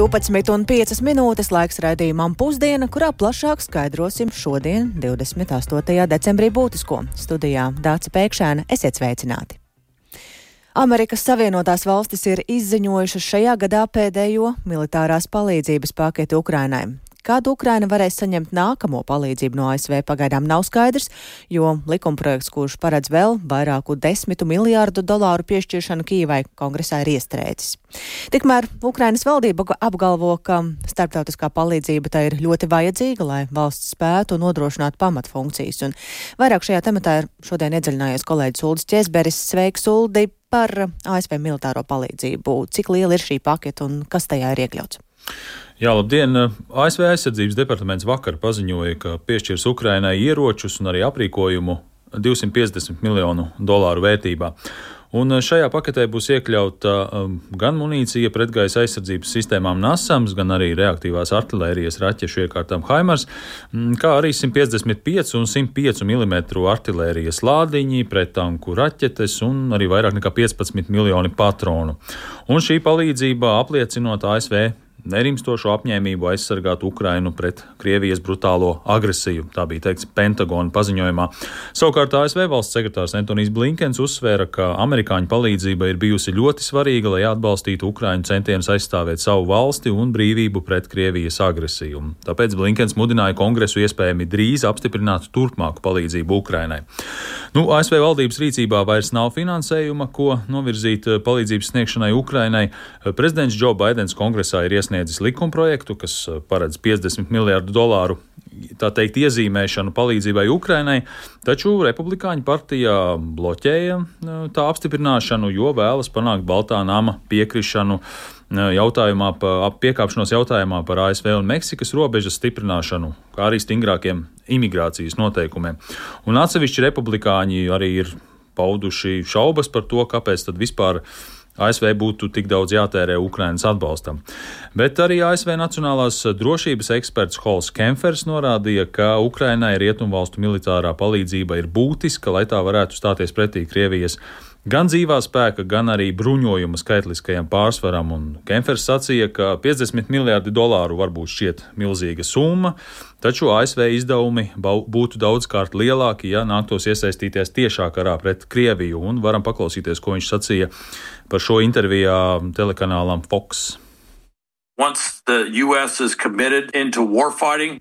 12,5 minūtes laiks raidījumam pusdiena, kurā plašāk skaidrosim šodien, 28. decembrī, būtisko. Studijā Dāca Pēkšēna, esiet sveicināti! Amerikas Savienotās valstis ir izziņojušas šajā gadā pēdējo militārās palīdzības paketi Ukrainai. Kad Ukraina varēs saņemt nākamo palīdzību no ASV, pagaidām nav skaidrs, jo likumprojekts, kurš paredz vēl vairāku desmitu miljārdu dolāru piešķiršanu Kīvai, kongresā ir iestrēdzis. Tikmēr Ukrainas valdība apgalvo, ka starptautiskā palīdzība tai ir ļoti vajadzīga, lai valsts spētu nodrošināt pamatfunkcijas. Un vairāk šajā tematā ir šodien iedziļinājies kolēģis Uldis Česberis. Sveiks, Uldi, par ASV militāro palīdzību. Cik liela ir šī paketa un kas tajā ir iekļauts? Jā, labdien! ASV aizsardzības departaments vakar paziņoja, ka piešķirs Ukrainai ieročus un arī aprīkojumu 250 miljonu dolāru vērtībā. Un eh, šajā paketē būs iekļauta um, gan munīcija pretgaisa aizsardzības sistēmām NASAMS, gan arī reaktīvās artērijas raķešu iekārtām Haimars, mm, kā arī 155 un 105 mm artērijas lādiņi, pretanku raķetes un arī vairāk nekā 15 miljoni patronu. Un šī palīdzība apliecinot ASV nerimstošo apņēmību aizsargāt Ukrainu pret Krievijas brutālo agresiju. Tā bija teikts Pentagona paziņojumā. Savukārt ASV valsts sekretārs Antonijs Blinkens uzsvēra, ka amerikāņu palīdzība ir bijusi ļoti svarīga, lai atbalstītu Ukraiņu centienus aizstāvēt savu valsti un brīvību pret Krievijas agresiju. Tāpēc Blinkens mudināja kongresu iespējami drīz apstiprināt turpmāku palīdzību Ukrainai. Nu, ASV valdības rīcībā vairs nav finansējuma, ko novirzīt palīdzības sniegšanai Ukrainai. Prezidents Džo Baidens kongresā ir iesniedzis iesniedzis likumprojektu, kas uh, paredz 50 miljārdu dolāru tā teikt, iezīmēšanu palīdzībai Ukrainai, taču Republikāņu partija bloķēja uh, tā apstiprināšanu, jo vēlas panākt Baltā nama piekrišanu uh, jautājumā, piekāpšanos jautājumā par ASV un Meksikas robežas stiprināšanu, kā arī stingrākiem imigrācijas noteikumiem. Un atsevišķi republikāņi arī ir pauduši šaubas par to, kāpēc tad vispār ASV būtu tik daudz jātērē Ukrainas atbalstam. Bet arī ASV Nacionālās drošības eksperts Hols Kempfers norādīja, ka Ukrainai rietumvalstu militārā palīdzība ir būtiska, lai tā varētu stāties pretī Krievijas gan dzīvā spēka, gan arī bruņojuma skaitliskajam pārsvaram. Un Kempfers sacīja, ka 50 miljardi dolāru varbūt šķiet milzīga summa, taču ASV izdevumi būtu daudzkārt lielāki, ja nāktos iesaistīties tiešā karā pret Krieviju. Un varam paklausīties, ko viņš sacīja par šo intervijā telekanālam Fox.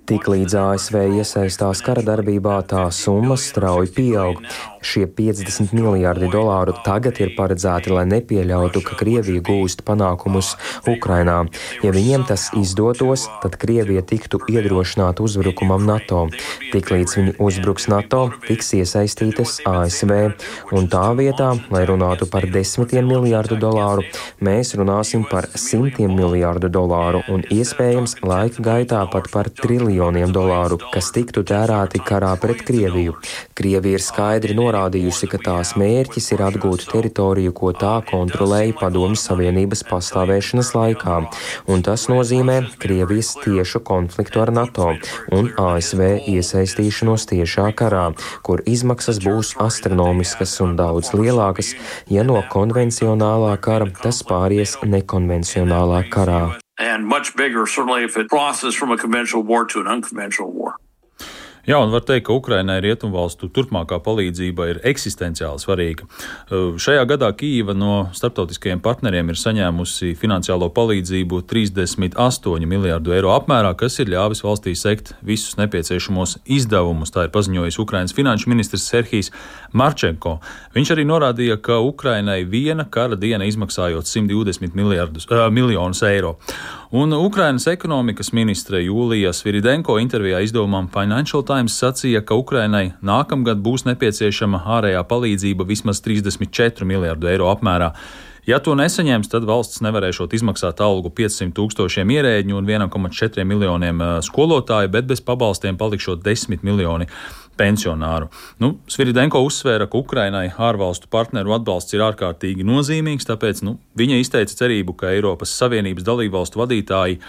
Tiklīdz ASV iesaistās kara darbībā, tā summa strauji pieaug. Šie 50 miljardi dolāru tagad ir paredzēti, lai nepieļautu, ka Krievija gūst panākumus Ukrainā. Ja viņiem tas izdotos, tad Krievija tiktu iedrošināta uzbrukumam NATO. Tiklīdz viņi uzbruks NATO, tiks iesaistītas ASV. Un tā vietā, lai runātu par desmitiem miljārdu dolāru, mēs runāsim par simtiem miljārdu dolāru un iespējams laika gaitā pat par triljoniem dolāru, kas tiktu tērēti karā pret Krieviju. Krievija ir skaidri norādījusi, ka tās mērķis ir atgūt teritoriju, ko tā kontrolēja Padomju Savienības pastāvēšanas laikā, un tas nozīmē Krievijas tiešu konfliktu ar NATO un ASV iesaistīšanos tiešā karā, kur izmaksas būs astronomiskas un daudz lielākas, ja no konvencionālā kara tas pāries nekonvencionālā karā. and much bigger, certainly if it crosses from a conventional war to an unconventional war. Jā, un var teikt, ka Ukrainai rietumvalstu turpmākā palīdzība ir eksistenciāli svarīga. Uh, šajā gadā Kīva no starptautiskajiem partneriem ir saņēmusi finansiālo palīdzību 38 miljārdu eiro apmērā, kas ir ļāvis valstī sekt visus nepieciešamos izdevumus. Tā ir paziņojis Ukrainas finanšu ministrs Serhijs Marčenko. Viņš arī norādīja, ka Ukrainai viena kara diena izmaksājot 120 miljardus, uh, miljonus eiro. Un Ukrainas ekonomikas ministre Jūlija Sviridenko intervijā izdevumam Financial Times sacīja, ka Ukrainai nākamgad būs nepieciešama ārējā palīdzība vismaz 34 miljardu eiro apmērā. Ja to nesaņems, tad valsts nevarēšot izmaksāt algu 500 tūkstošiem ierēģņu un 1,4 miljoniem eh, skolotāju, bet bez pabalstiem palikšot 10 miljoni pensionāru. Nu, Sviridenko uzsvēra, ka Ukrainai ārvalstu partneru atbalsts ir ārkārtīgi nozīmīgs, tāpēc nu, viņa izteica cerību, ka Eiropas Savienības dalībvalstu vadītāji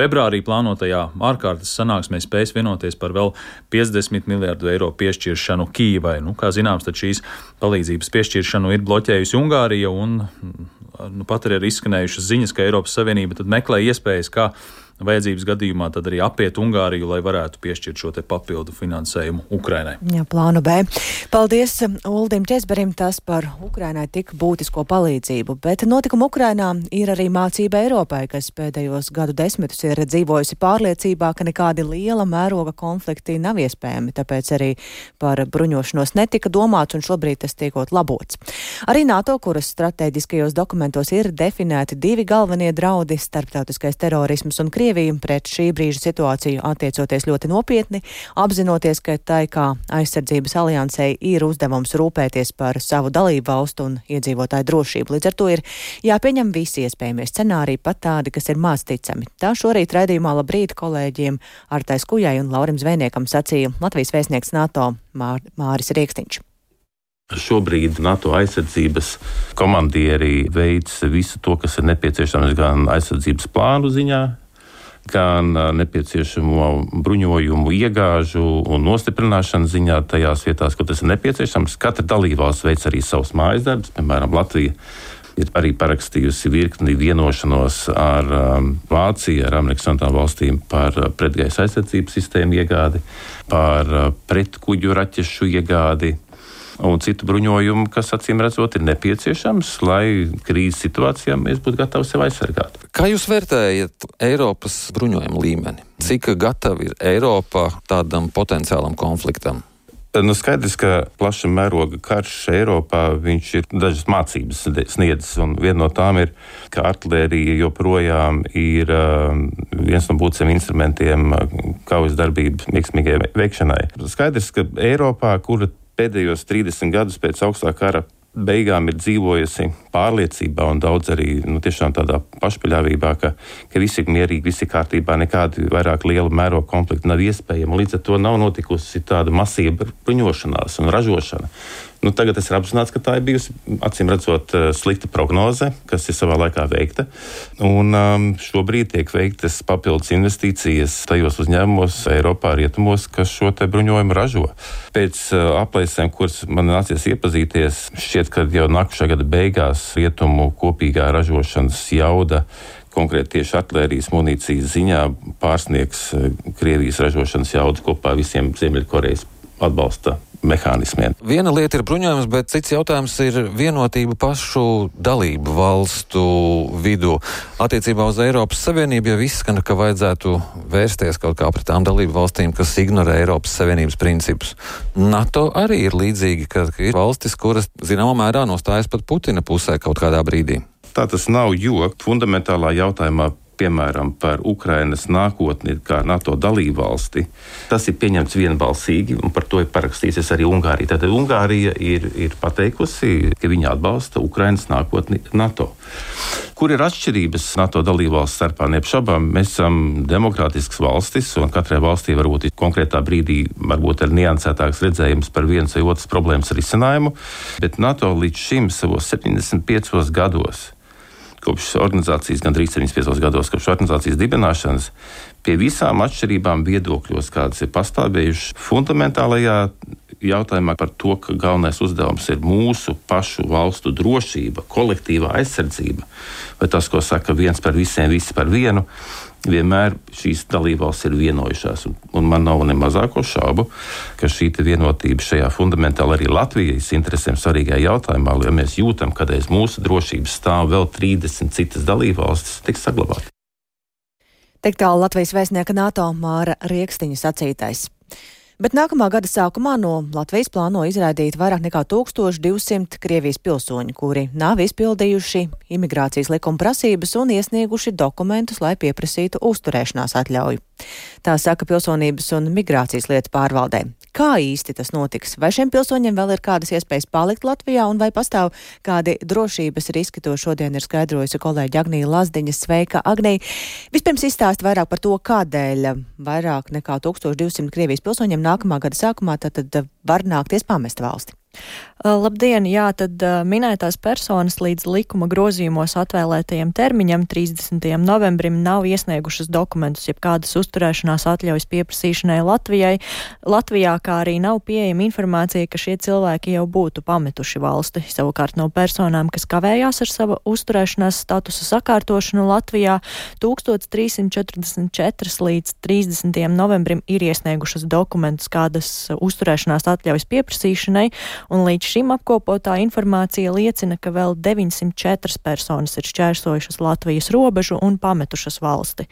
Februārī plānotajā ārkārtas sanāksmē spēs vienoties par vēl 50 miljardu eiro piešķiršanu Kīvai. Nu, kā zināms, šīs palīdzības piešķiršanu ir bloķējusi Ungārija un nu, pat arī ir izskanējušas ziņas, ka Eiropas Savienība meklē iespējas, kā vajadzības gadījumā tad arī apiet Ungāriju, lai varētu piešķirt šo papildu finansējumu Ukrainai. Jā, plānu B. Paldies Uldim Česberim tas par Ukrainai tik būtisko palīdzību, bet notikuma Ukrainā ir arī mācība Eiropai, kas pēdējos gadu desmitus ir dzīvojusi pārliecībā, ka nekādi liela mēroga konflikti nav iespējami, tāpēc arī par bruņošanos netika domāts un šobrīd tas tiekot labots. Arī NATO, kuras strateģiskajos dokumentos ir definēti divi galvenie draudi - starptautiskais terorisms un Krievija, Krieviju pret šī brīža situāciju attiecoties ļoti nopietni, apzinoties, ka tai kā aizsardzības aliansei ir uzdevums rūpēties par savu dalību valstu un iedzīvotāju drošību. Līdz ar to ir jāpieņem visi iespējamie scenāriji, pat tādi, kas ir maz ticami. Tā šorīt raidījumā labrīt kolēģiem Artais Kujai un Laurim Zvejniekam sacīja Latvijas vēstnieks NATO Mār Māris Rieksniņš. Šobrīd NATO aizsardzības komandieri veic visu to, kas ir nepieciešams gan aizsardzības plānu ziņā, gan nepieciešamo bruņojumu iegāžu un nostiprināšanas ziņā tajās vietās, kur tas ir nepieciešams. Katra dalībvalsts veic arī savus mājas darbus, piemēram, Latvija. Ir arī parakstījusi virkni vienošanos ar um, Vāciju, ar Amerikas Savienotām valstīm par uh, pretgaisa aizsardzības sistēmu iegādi, par uh, pretkuģu raķešu iegādi, un citu bruņojumu, kas acīm redzot ir nepieciešams, lai krīzes situācijā mēs būtu gatavi sevi aizsargāt. Kā jūs vērtējat Eiropas bruņojumu līmeni? Cik gatava ir Eiropa tādam potenciālam konfliktam? Nu, skaidrs, ka plaša mēroga karš Eiropā ir dažas mācības sniedzis. Viena no tām ir, ka artērija joprojām ir uh, viens no būtiskiem instrumentiem uh, kaujas darbības veiksmīgai veikšanai. Skaidrs, ka Eiropā, kura pēdējos 30 gadus pēc augstākā kara beigām ir dzīvojusi pārliecībā un daudz arī nu, tādā pašpaļāvībā, ka, ka viss ir mierīgi, viss ir kārtībā, nekādi vairāk liela mēroga konflikti nav iespējami. Līdz ar to nav notikusi tāda masīva bruņošanās un ražošana. Nu, tagad es esmu apzināts, ka tā ir bijusi acīm redzot eh, slikta prognoze, kas ir savā laikā veikta. Un, um, šobrīd tiek veiktas papildus investīcijas tajos uzņēmumos, Eiropā, rietumos, kas šo bruņojumu ražo. Pēc uh, aplēsēm, kuras man nācies iepazīties, šķiet, ka jau nākamā gada beigās rietumu kopīgā ražošanas jauda konkrēti tieši artērijas munīcijas ziņā pārsniegs eh, Krievijas ražošanas jaudu kopā visiem Ziemeļkorejas atbalsta mehānismiem. Viena lieta ir bruņojums, bet cits jautājums ir vienotība pašu dalību valstu vidū. Attiecībā uz Eiropas Savienību jau izskan, ka vajadzētu vērsties kaut kā pret tām dalību valstīm, kas ignorē Eiropas Savienības principus. NATO arī ir līdzīgi, ka ir valstis, kuras zināmā mērā nostājas pat Putina pusē kaut kādā brīdī. Tā tas nav, jo fundamentālā jautājumā piemēram, par Ukrainas nākotni kā NATO dalībvalsti, tas ir pieņemts vienbalsīgi, un par to ir parakstījusies arī Ungārija. Tātad Ungārija ir, ir pateikusi, ka viņa atbalsta Ukrainas nākotni NATO. Kur ir atšķirības NATO dalībvalstu starpā? Neapšaubām, mēs esam demokrātisks valstis, un katrai valstī varbūt ir konkrētā brīdī varbūt ir niansētāks redzējums par vienas vai otras problēmas risinājumu, bet NATO līdz šim savos 75 gados kopš organizācijas, gandrīz 75 gados, kopš organizācijas dibināšanas, pie visām atšķirībām viedokļos, kādas ir pastāvējušas, fundamentālajā jautājumā par to, ka galvenais uzdevums ir mūsu pašu valstu drošība, kolektīvā aizsardzība, vai tas, ko saka viens par visiem, visi par vienu, vienmēr šīs dalībvalstis ir vienojušās. Un, un man nav ne mazāko šaubu, ka šī vienotība šajā fundamentāli arī Latvijas interesēm svarīgajā jautājumā, jo mēs jūtam, ka aiz mūsu drošības stāv vēl 30 citas dalībvalstis, tiks saglabāta. Tik tālu Latvijas vēstnieka NATO Māra Rieksniņa sacītais. Bet nākamā gada sākumā no Latvijas plāno izraidīt vairāk nekā 1200 Krievijas pilsoņu, kuri nav izpildījuši imigrācijas likuma prasības un iesnieguši dokumentus, lai pieprasītu uzturēšanās atļauju. Tā saka pilsonības un migrācijas lietu pārvaldē. Kā īsti tas notiks? Vai šiem pilsoņiem vēl ir kādas iespējas palikt Latvijā, un vai pastāv kādi drošības riski? To šodien ir skaidrojusi kolēģi Agnija Lazdiņa. Sveika, Agnija! Vispirms izstāst vairāk par to, kādēļ vairāk nekā 1200 Krievijas pilsoņiem nākamā gada sākumā tad, tad var nākties pamest valsti. Labdien! Jā, tad minētās personas līdz likuma grozījumos atvēlētajam termiņam 30. novembrim nav iesniegušas dokumentus, jeb kādas uzturēšanās atļaujas pieprasīšanai Latvijai. Latvijā kā arī nav pieejama informācija, ka šie cilvēki jau būtu pametuši valsti. Savukārt no personām, kas kavējās ar savu uzturēšanās statusa sakārtošanu Latvijā, 1344 līdz 30. novembrim ir iesniegušas dokumentus kādas uzturēšanās atļaujas pieprasīšanai un līdz šim apkopotā informācija liecina, ka vēl 904 personas ir šķērsojušas Latvijas robežu un pametušas valsti.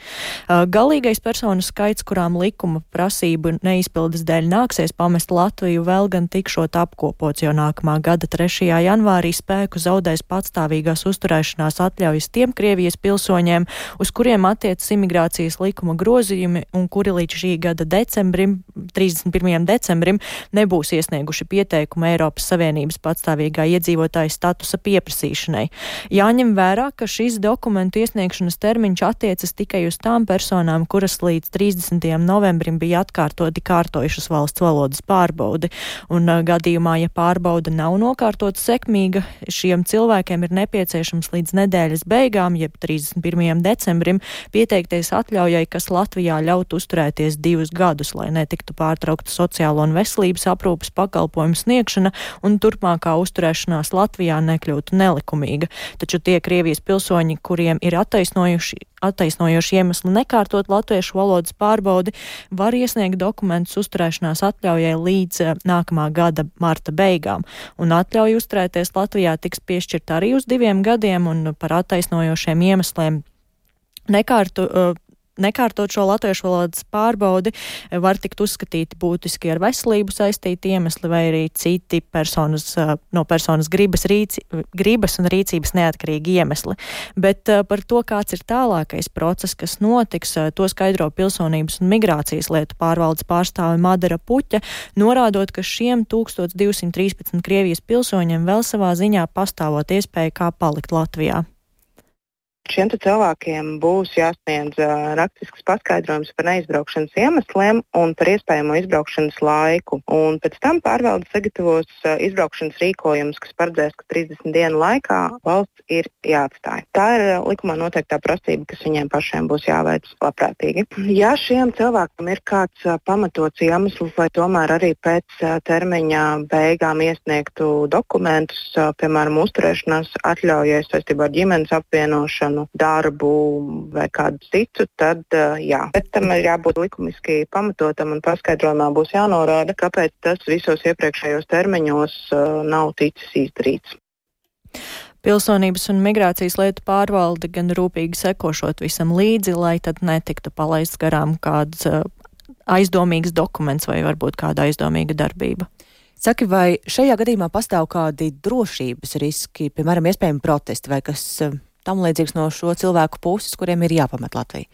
Galīgais personu skaits, kurām likuma prasību neizpildes dēļ nāksies pamest Latviju, vēl gan tikšot apkopots, jo nākamā gada 3. janvārī spēku zaudēs patstāvīgās uzturēšanās atļaujas tiem Krievijas pilsoņiem, uz kuriem attiecas imigrācijas likuma grozījumi un kuri līdz šī gada decembrim, 31. decembrim, nebūs iesnieguši pieteikumu Eiropas Savienības patstāvīgā iedzīvotāja statusa pieprasīšanai. Jāņem vērā, ka šis dokumentu iesniegšanas termiņš attiecas tikai uz tām personām, kuras līdz 30. novembrim bija atkārtoti kārtojušas valsts valodas pārbaudi. Un gadījumā, ja pārbauda nav nokārtota sekmīga, šiem cilvēkiem ir nepieciešams līdz nedēļas beigām, jeb 31. decembrim, pieteikties atļaujai, kas Latvijā ļautu uzturēties divus gadus, lai netiktu pārtraukta sociālo un veselības aprūpas pakalpojumu sniegšana un turpmākā uzturēšanās Latvijā nekļūtu nelikumīga. Taču tie Krievijas pilsoņi, kuriem ir attaisnojuši attaisnojoši iemesli nekārtot latviešu valodas pārbaudi, var iesniegt dokumentus uzturēšanās atļaujai līdz eh, nākamā gada marta beigām. Un atļauja uzturēties Latvijā tiks piešķirta arī uz diviem gadiem, un par attaisnojošiem iemesliem nekārtu, uh, nekārtot šo latviešu valodas pārbaudi, var tikt uzskatīti būtiski ar veselību saistīti iemesli vai arī citi personas, no personas gribas, rīci, gribas un rīcības neatkarīgi iemesli. Bet par to, kāds ir tālākais process, kas notiks, to skaidro pilsonības un migrācijas lietu pārvaldes pārstāve Madara Puķa, norādot, ka šiem 1213 Krievijas pilsoņiem vēl savā ziņā pastāvot iespēja kā palikt Latvijā. Šiem cilvēkiem būs jāsniedz uh, rakstisks paskaidrojums par neizbraukšanas iemesliem un par iespējamo izbraukšanas laiku. Un pēc tam pārvalde sagatavos uh, izbraukšanas rīkojumus, kas paredzēs, ka 30 dienu laikā valsts ir jāatstāj. Tā ir uh, likumā noteiktā prasība, kas viņiem pašiem būs jāveic labprātīgi. Ja šiem cilvēkiem ir kāds uh, pamatots iemesls, lai tomēr arī pēc uh, termiņa beigām iesniegtu dokumentus, uh, piemēram, uzturēšanās atļaujai saistībā ar ģimenes apvienošanu, jaunu darbu vai kādu citu, tad uh, jā. Bet tam ir jābūt likumiski pamatotam un paskaidrojumā būs jānorāda, kāpēc tas visos iepriekšējos termiņos uh, nav ticis izdarīts. Pilsonības un migrācijas lietu pārvalde gan rūpīgi sekošot visam līdzi, lai tad netiktu palaists garām kāds uh, aizdomīgs dokuments vai varbūt kāda aizdomīga darbība. Saki, vai šajā gadījumā pastāv kādi drošības riski, piemēram, iespējami protesti vai kas tam līdzīgs no šo cilvēku puses, kuriem ir jāpamet Latvija.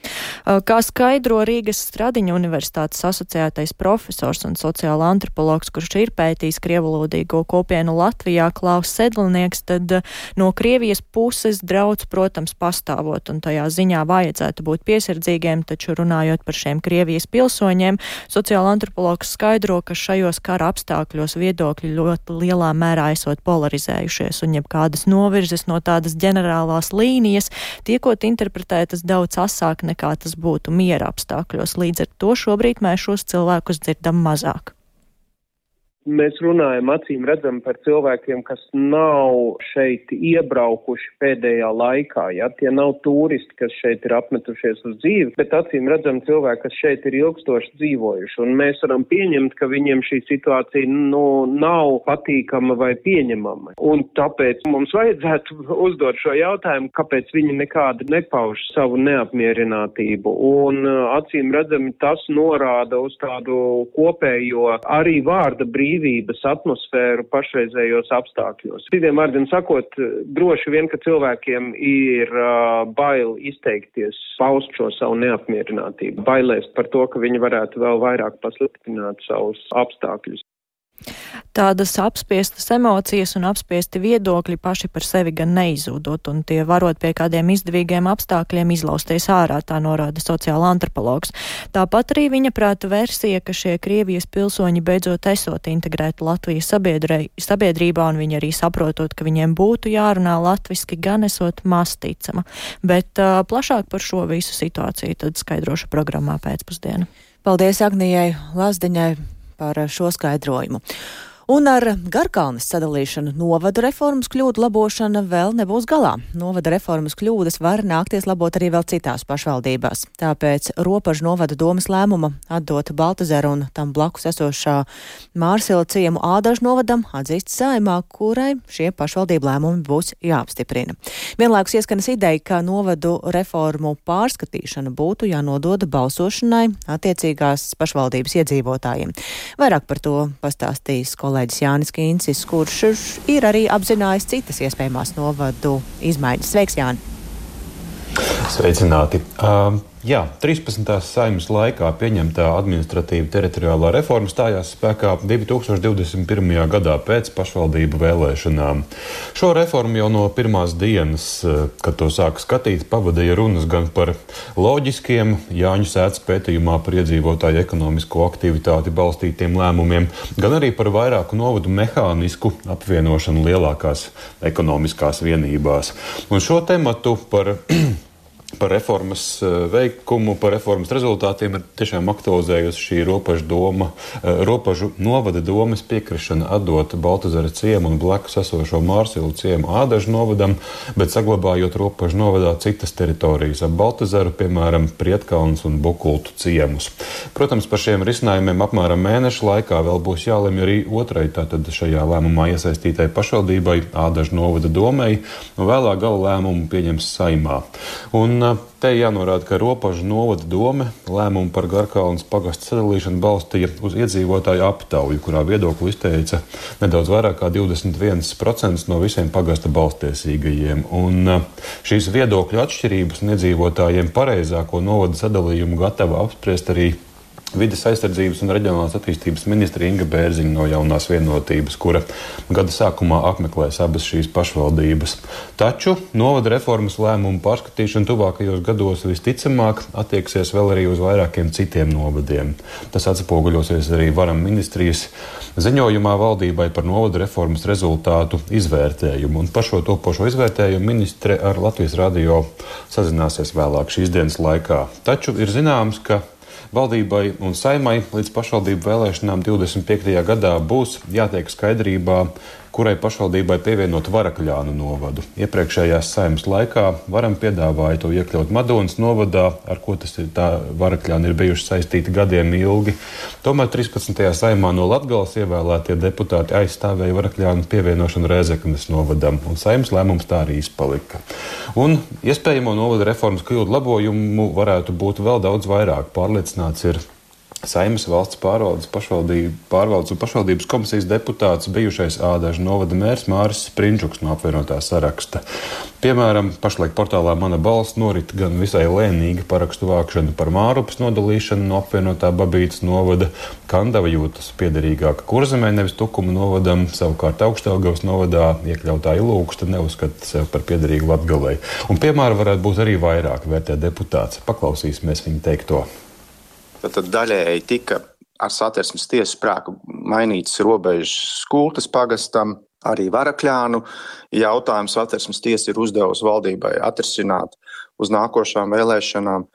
Kā skaidro Rīgas Stradiņa universitātes asociētais profesors un sociāla antropologs, kurš ir pētījis krievulodīgo kopienu Latvijā, Klaus Sedlnieks, tad no Krievijas puses draudz, protams, pastāvot, un tajā ziņā vajadzētu būt piesardzīgiem, taču runājot par šiem Krievijas pilsoņiem, sociāla antropologs skaidro, ka šajos kara apstākļos viedokļi ļoti lielā mērā esot polarizējušies, un jebkādas novirzes no tādas ģenerālās līnijas līnijas, tiekot interpretētas daudz asāk nekā tas būtu miera apstākļos. Līdz ar to šobrīd mēs šos cilvēkus dzirdam mazāk mēs runājam acīm redzam par cilvēkiem, kas nav šeit iebraukuši pēdējā laikā. Ja? Tie nav turisti, kas šeit ir apmetušies uz dzīvi, bet acīm redzam cilvēki, kas šeit ir ilgstoši dzīvojuši. Un mēs varam pieņemt, ka viņiem šī situācija nu, nav patīkama vai pieņemama. Un tāpēc mums vajadzētu uzdot šo jautājumu, kāpēc viņi nekādi nepauž savu neapmierinātību. Un acīm redzami tas norāda uz tādu kopējo arī vārda brīvību brīvības atmosfēru pašreizējos apstākļos. Citiem vārdiem sakot, droši vien, ka cilvēkiem ir uh, bail izteikties, paust šo savu neapmierinātību, bailēs par to, ka viņi varētu vēl vairāk pasliktināt savus apstākļus. Tādas apspiestas emocijas un apspiesti viedokļi paši par sevi gan neizūdot, un tie varot pie kādiem izdevīgiem apstākļiem izlausties ārā, tā norāda sociāla antropologs. Tāpat arī viņa prāta versija, ka šie Krievijas pilsoņi beidzot esot integrēti Latvijas sabiedrībā, un viņi arī saprotot, ka viņiem būtu jārunā latviski, gan esot masticama. Bet uh, plašāk par šo visu situāciju tad skaidrošu programmā pēcpusdienu. Paldies Agnijai Lazdiņai par šo skaidrojumu. Un ar Garkalnes sadalīšanu novada reformas kļūdu labošana vēl nebūs galā. Novada reformas kļūdas var nākties labot arī vēl citās pašvaldībās. Tāpēc robežu novada domas lēmuma atdot Baltazeru un tam blakus esošā Mārsila ciemu ādažu novadam atzīst saimā, kurai šie pašvaldību lēmumi būs jāapstiprina. Vienlaikus ieskanas ideja, ka novadu reformu pārskatīšana būtu jānododa balsošanai attiecīgās pašvaldības iedzīvotājiem. Vairāk par to pastāstīs kolēģis kolēģis Jānis Kīncis, kurš ir arī apzinājis citas iespējamās novadu izmaiņas. Sveiks, Jāni! Sveicināti! Uh, jā, 13. saimnes laikā pieņemtā administratīva teritoriālā reforma stājās spēkā 2021. gadā pēc pašvaldību vēlēšanām. Šo reformu jau no pirmās dienas, kad to sāka skatīt, pavadīja runas gan par loģiskiem Jāņu sēdz pētījumā par iedzīvotāju ekonomisko aktivitāti balstītiem lēmumiem, gan arī par vairāku novadu mehānisku apvienošanu lielākās ekonomiskās vienībās. Un šo tematu par par reformas eh, veikumu, par reformas rezultātiem ir tiešām aktualizējusi šī robežu doma, eh, robežu novada domas piekrišana atdot Baltazara ciemu un blakus esošo Mārsilu ciemu Ādažu novadam, bet saglabājot robežu novadā citas teritorijas ap Baltazaru, piemēram, Prietkalns un Bukultu ciemus. Protams, par šiem risinājumiem apmēram mēneša laikā vēl būs jālemj arī otrai tātad šajā lēmumā iesaistītai pašvaldībai Ādažu novada domai, un vēlāk gala lēmumu pieņems saimā. Un te jānorāda, ka Ropažu novada doma lēmumu par Garkalnas pagastu sadalīšanu balstīja uz iedzīvotāju aptauju, kurā viedokli izteica nedaudz vairāk kā 21% no visiem pagasta balstiesīgajiem. Un šīs viedokļu atšķirības un iedzīvotājiem pareizāko novada sadalījumu gatava apspriest arī Vides aizsardzības un reģionālās attīstības ministra Inga Bērziņa no jaunās vienotības, kura gada sākumā apmeklēs abas šīs pašvaldības. Taču novada reformas lēmumu pārskatīšana tuvākajos gados visticamāk attieksies vēl arī uz vairākiem citiem novadiem. Tas atspoguļosies arī varam ministrijas ziņojumā valdībai par novada reformas rezultātu izvērtējumu. Un par šo topošo izvērtējumu ministre ar Latvijas radio sazināsies vēlāk šīs dienas laikā. Taču ir zināms, ka Valdībai un saimai līdz pašvaldību vēlēšanām 25. gadā būs jātiek skaidrībā kurai pašvaldībai pievienot Varakļānu novadu. Iepriekšējās saimnes laikā varam piedāvāja to iekļaut Madonas novadā, ar ko tas ir tā Varakļāni ir bijuši saistīti gadiem ilgi. Tomēr 13. saimā no Latgales ievēlētie deputāti aizstāvēja Varakļānu pievienošanu Rēzeknes novadam, un saimnes lēmums tā arī izpalika. Un iespējamo novada reformas kļūdu labojumu varētu būt vēl daudz vairāk. Pārliecināts ir Saimnes valsts pārvaldes, pārvaldes un pašvaldības komisijas deputāts, bijušais ādažu novada mērs Māris Sprinčuks no apvienotā saraksta. Piemēram, pašlaik portālā Mana balss norit gan visai lēnīga parakstu vākšana par Mārupas nodalīšanu no apvienotā Babītas novada, Kandava jūtas piederīgāka kurzemē, nevis Tukuma novadam, savukārt Augštelgavas novadā iekļautā ilūksta neuzskata sev par piederīgu Latgalei. Un piemēram varētu būt arī vairāk vērtē deputāts. Paklausīsimies viņa teikto. Tad daļēji tika ar satversmes tiesas sprāku mainītas robežas kultas pagastam, arī varakļānu. Jautājums satversmes tiesa ir uzdevusi valdībai atrisināt uz nākošām vēlēšanām.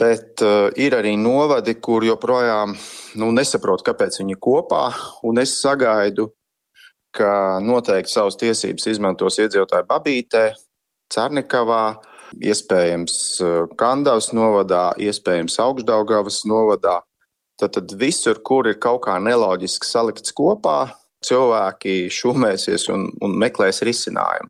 Bet uh, ir arī novadi, kur joprojām nu, nesaprot, kāpēc viņi ir kopā. Es sagaidu, ka noteikti savas tiesības izmantos iedzīvotāji Babītē, Cernikavā, iespējams eh, Kandavas novadā, iespējams Augstdaugavas novadā. Tad, tad visur, kur ir kaut kā neloģiski salikts kopā, cilvēki šūmēsies un, un meklēs risinājumu.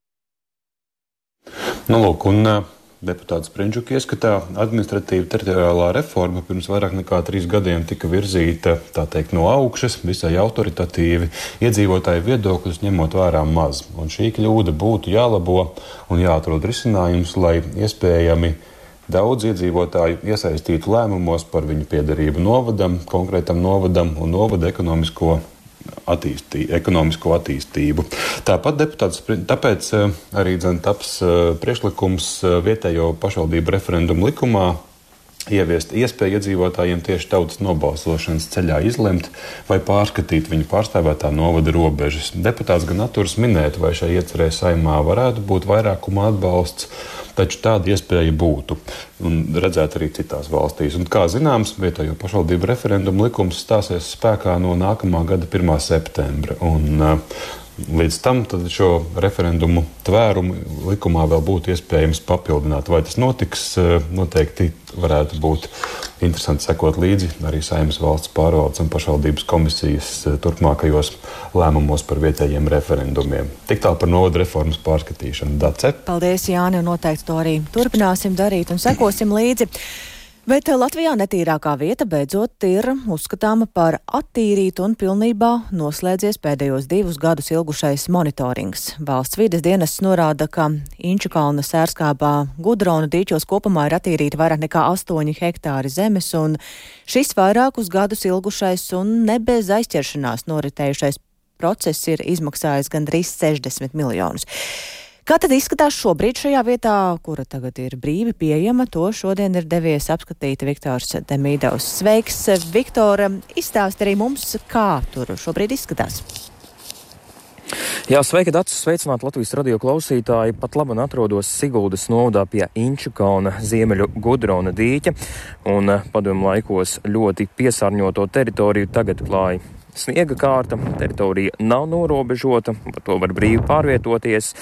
Nu, lūk, un, uh Deputāts Prinčuka ieskatā administratīva teritoriālā reforma pirms vairāk nekā trīs gadiem tika virzīta teikt, no augšas, visai autoritatīvi, iedzīvotāju viedokļus ņemot vērā maz. Un šī kļūda būtu jālabo un jāatrod risinājums, lai iespējami daudz iedzīvotāju iesaistītu lēmumos par viņu piederību novadam, konkrētam novadam un novada ekonomisko attīstī, ekonomisko attīstību. Tāpat deputāts, tāpēc arī dzen, taps priekšlikums vietējo pašvaldību referendumu likumā ieviest iespēju iedzīvotājiem tieši tautas nobalsošanas ceļā izlemt vai pārskatīt viņu pārstāvētā novada robežas. Deputāts gan atturas minēt, vai šai iecerē saimā varētu būt vairākuma atbalsts, taču tāda iespēja būtu un redzēt arī citās valstīs. Un, kā zināms, vietējo pašvaldību referendumu likums stāsies spēkā no nākamā gada 1. septembra. Un, uh, Līdz tam šo referendumu tvērumu likumā vēl būtu iespējams papildināt. Vai tas notiks, eh, noteikti varētu būt interesanti sekot līdzi arī Saimnes valsts pārvaldes un pašvaldības komisijas eh, turpmākajos lēmumos par vietējiem referendumiem. Tik tālu par novada reformas pārskatīšanu. Dace. Paldies, Jāni, un noteikti to arī turpināsim darīt un sekosim līdzi. Bet Latvijā netīrākā vieta beidzot ir uzskatāma par attīrītu un pilnībā noslēdzies pēdējos divus gadus ilgušais monitorings. Valsts vides dienests norāda, ka Inčukalna sērskābā Gudrona dīķos kopumā ir attīrīti vairāk nekā 8 hektāri zemes, un šis vairākus gadus ilgušais un ne bez aizķeršanās noritējušais process ir izmaksājis gandrīz 60 miljonus. Kā tad izskatās šobrīd šajā vietā, kura tagad ir brīvi pieejama? To šodien ir devies apskatīt Viktors Demīdovs. Sveiks, Viktor! Izstāst arī mums, kā tur šobrīd izskatās. Jā, sveiki, Dārts! Sveicināt Latvijas radio klausītāji! Pat labi atrodos Siguldas novadā pie Inčukalna ziemeļu gudrona dīķa, un padomu laikos ļoti piesārņoto teritoriju tagad klāja sniega kārta, teritorija nav norobežota, par to var brīvi pārvietoties.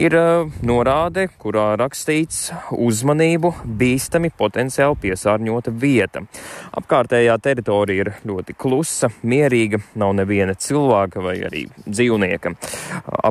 Ir uh, norāde, kurā rakstīts uzmanību bīstami potenciāli piesārņota vieta. Apkārtējā teritorija ir ļoti klusa, mierīga, nav neviena cilvēka vai arī dzīvnieka.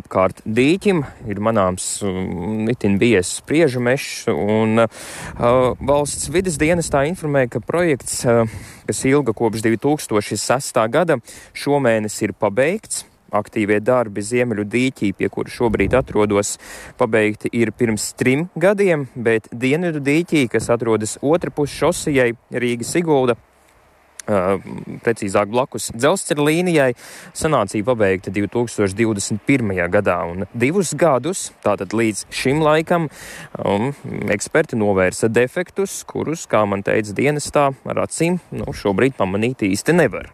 Apkārt dīķim ir manāms um, itin biezs spriežu mešs, un uh, valsts vidas dienestā informē, ka projekts uh, kas ilga kopš 2006. gada, šomēnes ir pabeigts. Aktīvie darbi Ziemeļu dīķī, pie kura šobrīd atrodos, pabeigti ir pirms trim gadiem, bet Dienvidu dīķī, kas atrodas otrpus šosijai Rīga Sigulda, precīzāk blakus dzelzceļa līnijai, sanācija pabeigta 2021. gadā. Un divus gadus, tātad līdz šim laikam, um, eksperti novērsa defektus, kurus, kā man teica dienestā, ar acīm nu, šobrīd pamanīt īsti nevar.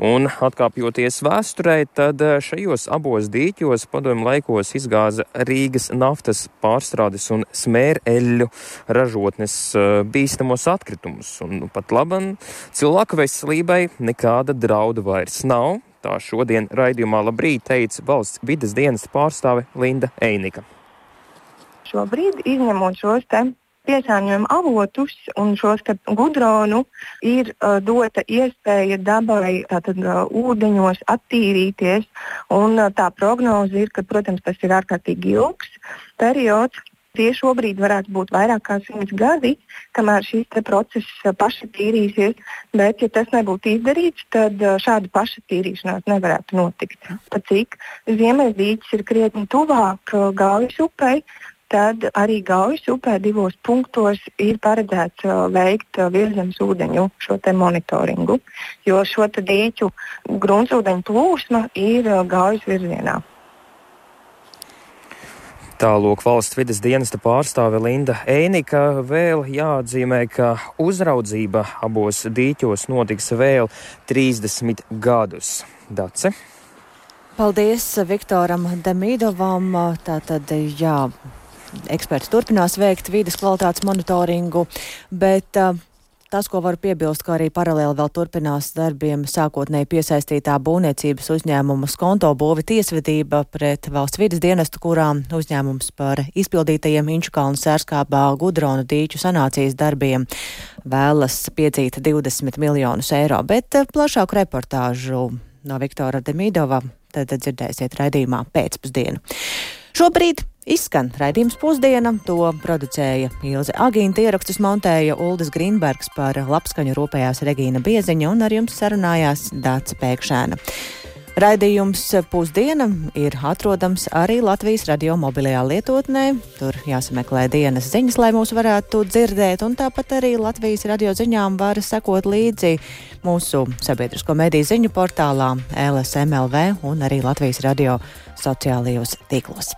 Un atkāpjoties vēsturē, tad šajos abos dīķos padomju laikos izgāza Rīgas naftas pārstrādes un smēreļu ražotnes bīstamos atkritumus. Un pat labam cilvēku veselībai nekāda drauda vairs nav. Tā šodien raidījumā labrīt teica valsts vidas dienas pārstāve Linda Einika. Šobrīd, izņemot šos piesārņojuma avotus un šos gudronu, ir uh, dota iespēja dabai tātad, uh, ūdeņos attīrīties. Un, uh, tā prognoze ir, ka, protams, tas ir ārkārtīgi ilgs periods. Tie šobrīd varētu būt vairāk kā simts gadi, kamēr šis process uh, paši tīrīsies, bet, ja tas nebūtu izdarīts, tad uh, šāda paša tīrīšanās nevarētu notikt. Pat cik Ziemeļdīķis ir krietni tuvāk uh, Gaujas upei, tad arī Gaujas upē divos punktos ir paredzēts veikt virsmas ūdeņu šo monitoringu, jo šo dīķu gruntsūdeņu plūsma ir Gaujas virzienā. Tālāk valsts vidas dienesta pārstāve Linda Einika vēl jāatzīmē, ka uzraudzība abos dīķos notiks vēl 30 gadus. Dace. Paldies Viktoram Demīdovam. Tātad, jā, eksperti turpinās veikt vidas kvalitātes monitoringu, bet Tas, ko varu piebilst, ka arī paralēli vēl turpinās darbiem sākotnēji piesaistītā būvniecības uzņēmuma skonto būvi tiesvedība pret valsts vidas dienestu, kurām uzņēmums par izpildītajiem Inčukalnu sērskābā Gudrona dīķu sanācijas darbiem vēlas piedzīt 20 miljonus eiro, bet plašāku reportāžu no Viktora Demidova tad dzirdēsiet raidījumā pēcpusdienu. Šobrīd Izskan raidījums pusdiena, to producēja Ilze Agīnta, ierakstus montēja Uldis Grīnbergs par labskaņu rūpējās Regīna Bieziņa un ar jums sarunājās Dāca Pēkšēna. Raidījums pusdiena ir atrodams arī Latvijas radio mobilajā lietotnē. Tur jāsameklē dienas ziņas, lai mūs varētu dzirdēt, un tāpat arī Latvijas radio ziņām var sekot līdzi mūsu sabiedrisko mediju ziņu portālā LSMLV un arī Latvijas radio sociālajos tīklos.